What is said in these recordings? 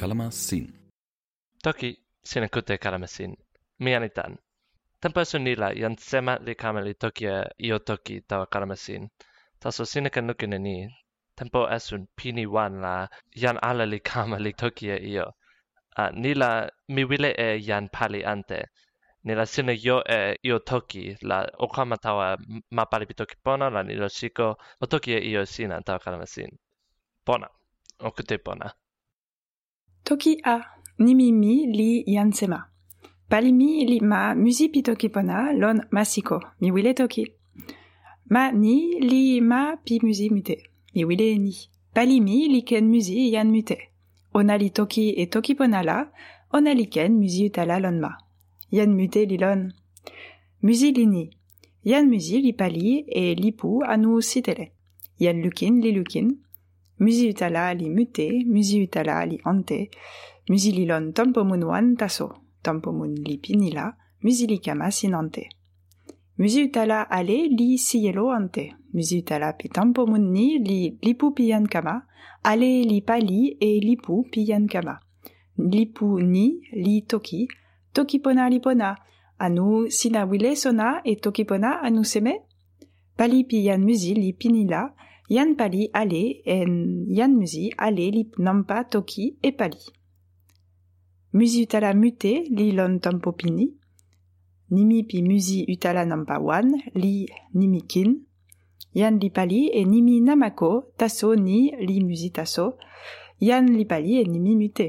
Kalama sin. Toki, sinä kute kalamasin. Miani tan. Tempo su nila jan sema li kameli tokia io toki tawa kalamasin. Taso sinäkä nukine ni. Tempo esun pini wan la jan ala li kameli tokia io. Uh, nila mi wile e jan pali ante. Nila sinä jo e toki la okama tawa mapali pitoki pona la nila shiko o tokia io sina tawa kalamasin. Pona. O kute pona. Toki a nimi mi li yansema. Palimi li ma musi pi toki pona lon masiko, mi wile toki. Ma ni li ma pi musi mute, mi wile ni. Palimi li ken musi yan mute. Ona li toki e toki pona la, ona ken musi utala lon ma. Yan mute li lon. Musi li ni. Yan musi li pali e li pu anu sitele. Yan lukin li lukin. Musi utala li mute, musi utala li ante, musi li lon tompo mun wan taso, tompo mun li pinila, musi li kama sinante. Musi utala ale li siyelo ante, musi utala pi tompo mun ni li lipu piyan kama, ale li pali e lipu piyan kama. Lipu ni li toki, toki pona li pona, anu sina wile sona e toki pona anu seme? Pali piyan musi li pinila, Yan pali ale en yan musi ale li nampa toki e pali. Musi utala mute li lon tampo pini. Nimi pi musi utala nampa wan li nimi kin. Yan li pali e nimi namako taso ni li musi taso. Yan li pali e nimi mute.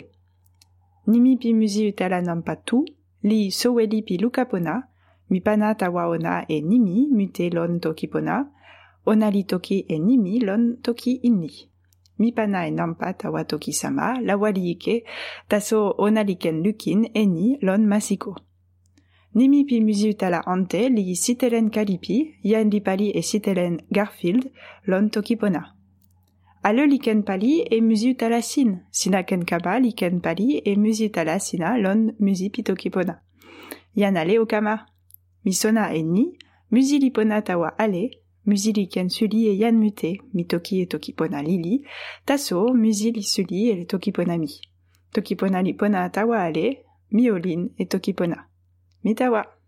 Nimi pi musi utala nampa tu li soweli pi lukapona. Mi pana tawa ona e nimi mute lon toki pona. ona li toki e nimi lon toki inni. Mi pana e nampa tawa toki sama, la wali ike, taso ona li ken lukin e ni lon masiko. Nimi pi musi utala ante li sitelen kalipi, yan li pali e sitelen Garfield lon toki pona. Ale li ken pali e musi sina ken kaba li ken pali e musi utala sina lon musi pi toki pona. Yan ale o kama. Mi sona e ni, musi li pona tawa ale, Musili ken suli e yan mute, mi toki e toki pona lili, taso musili suli e toki pona mi. Toki pona li pona tawa ale, mi olin e toki pona. Mi tawa.